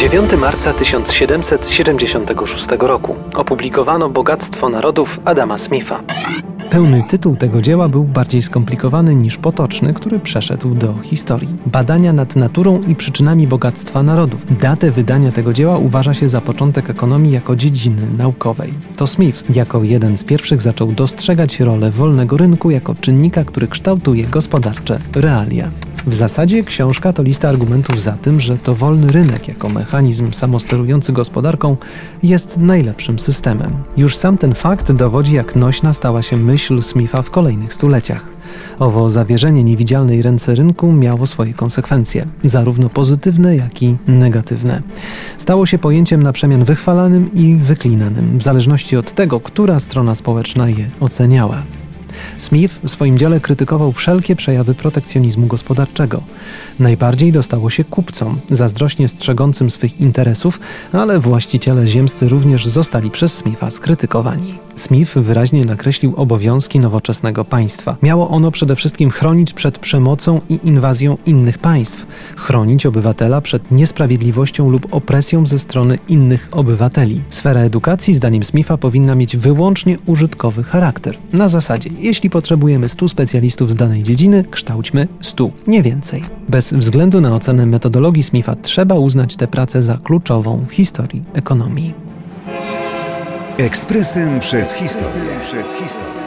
9 marca 1776 roku opublikowano Bogactwo Narodów Adama Smitha. Pełny tytuł tego dzieła był bardziej skomplikowany niż potoczny, który przeszedł do historii. Badania nad naturą i przyczynami bogactwa narodów. Datę wydania tego dzieła uważa się za początek ekonomii jako dziedziny naukowej. To Smith jako jeden z pierwszych zaczął dostrzegać rolę wolnego rynku jako czynnika, który kształtuje gospodarcze realia. W zasadzie książka to lista argumentów za tym, że to wolny rynek jako mechanizm samosterujący gospodarką jest najlepszym systemem. Już sam ten fakt dowodzi, jak nośna stała się myśl Smitha w kolejnych stuleciach. Owo zawierzenie niewidzialnej ręce rynku miało swoje konsekwencje, zarówno pozytywne, jak i negatywne. Stało się pojęciem na przemian wychwalanym i wyklinanym, w zależności od tego, która strona społeczna je oceniała. Smith w swoim dziele krytykował wszelkie przejawy protekcjonizmu gospodarczego. Najbardziej dostało się kupcom, zazdrośnie strzegącym swych interesów, ale właściciele ziemscy również zostali przez Smitha skrytykowani. Smith wyraźnie nakreślił obowiązki nowoczesnego państwa. Miało ono przede wszystkim chronić przed przemocą i inwazją innych państw, chronić obywatela przed niesprawiedliwością lub opresją ze strony innych obywateli. Sfera edukacji, zdaniem Smitha, powinna mieć wyłącznie użytkowy charakter. Na zasadzie, jeśli potrzebujemy 100 specjalistów z danej dziedziny, kształćmy 100, nie więcej. Bez względu na ocenę metodologii Smitha trzeba uznać tę pracę za kluczową w historii ekonomii. Ekspresem przez historię. Przez historię.